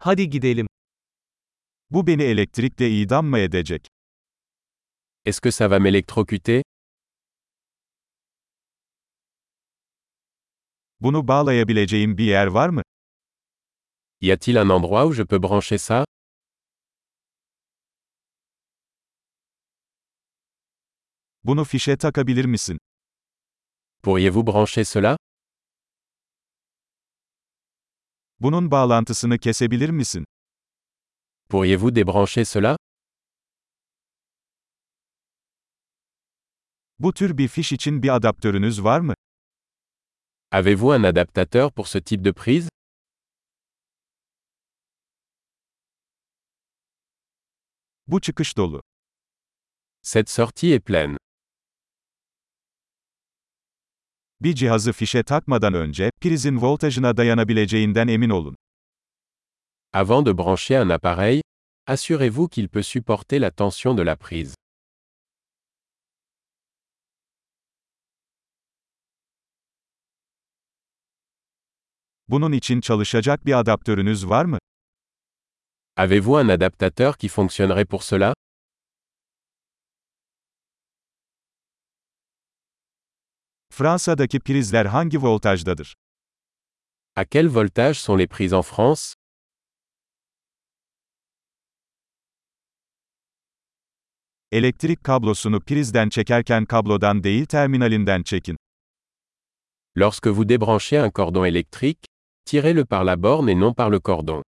Hadi gidelim. Bu beni elektrikle idam mı edecek? Est-ce que ça va m'électrocuter Bunu bağlayabileceğim bir yer var mı? Y a-t-il un endroit où je peux brancher ça Bunu fişe takabilir misin? Pourriez-vous brancher cela Bunun bağlantısını kesebilir misin? Pourriez-vous débrancher cela Bu tür bir fiş için bir adaptörünüz var mı? Avez-vous un adaptateur pour ce type de prise Bu çıkış dolu. Cette sortie est pleine. Bir cihazı fişe takmadan önce, prizin voltajına dayanabileceğinden emin olun. Avant de brancher un appareil, assurez-vous qu'il peut supporter la tension de la prise. Bunun için çalışacak bir adaptörünüz var mı? Avez-vous un adaptateur qui fonctionnerait pour cela Fransa'daki prizler hangi voltajdadır? À quel voltage sont les prises en France? Elektrik kablosunu prizden çekerken kablodan değil terminalinden çekin. Lorsque vous débranchez un cordon électrique, tirez-le par la borne et non par le cordon.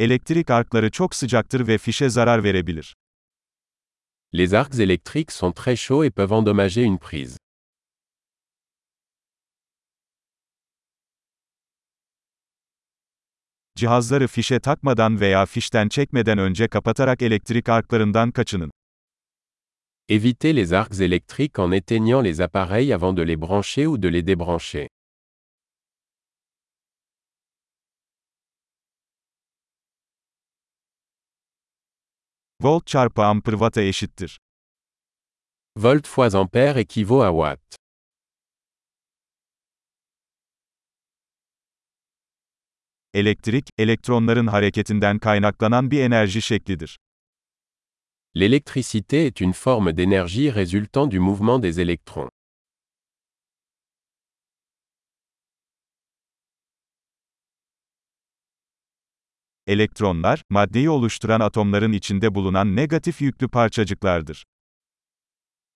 Elektrik arkları çok sıcaktır ve fişe zarar verebilir. Les arcs électriques sont très chauds et peuvent endommager une prise. Cihazları fişe takmadan veya fişten çekmeden önce kapatarak elektrik arklarından kaçının. Évitez les arcs électriques en éteignant les appareils avant de les brancher ou de les débrancher. Volt çarpı amper watt'a eşittir. Volt fois ampère équivaut à watt. Elektrik, elektronların hareketinden kaynaklanan bir enerji şeklidir. L'électricité est une forme d'énergie résultant du mouvement des électrons. Elektronlar, maddeyi oluşturan atomların içinde bulunan negatif yüklü parçacıklardır.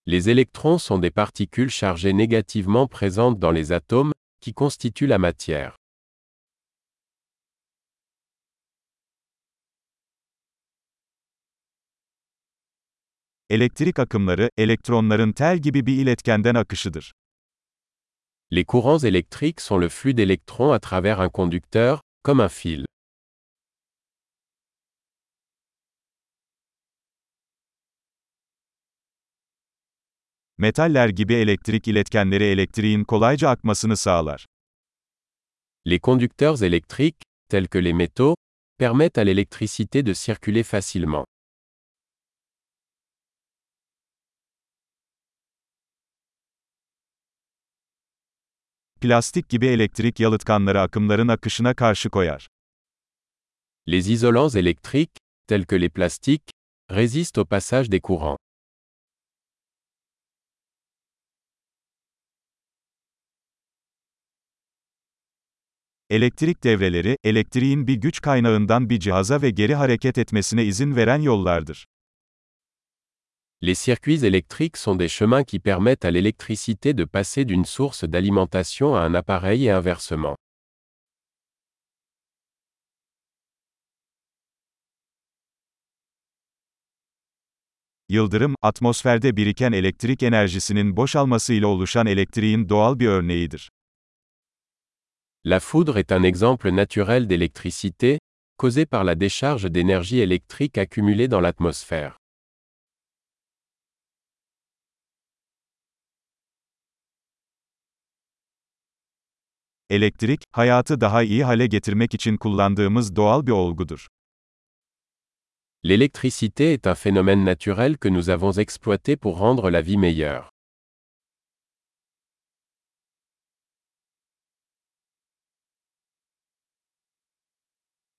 Les électrons sont des particules chargées négativement présentes dans les atomes, qui constituent la matière. Elektrik akımları, elektronların tel gibi bir iletkenden akışıdır. Les courants électriques sont le flux d'électrons à travers un conducteur, comme un fil. Metaller gibi elektrik iletkenleri elektriğin kolayca akmasını sağlar. Les conducteurs électriques, tels que les métaux, permettent à l'électricité de circuler facilement. Plastik gibi elektrik yalıtkanları akımların akışına karşı koyar. Les isolants électriques, tels que les plastiques, résistent au passage des courants. Elektrik devreleri, elektriğin bir güç kaynağından bir cihaza ve geri hareket etmesine izin veren yollardır. Les circuits électriques sont des chemins qui permettent à l'électricité de passer d'une source d'alimentation à un appareil et inversement. Yıldırım, atmosferde biriken elektrik enerjisinin boşalmasıyla oluşan elektriğin doğal bir örneğidir. La foudre est un exemple naturel d'électricité, causée par la décharge d'énergie électrique accumulée dans l'atmosphère. Elektrik, hayatı daha iyi hale getirmek için kullandığımız doğal bir olgudur. L'électricité est un phénomène naturel que nous avons exploité pour rendre la vie meilleure.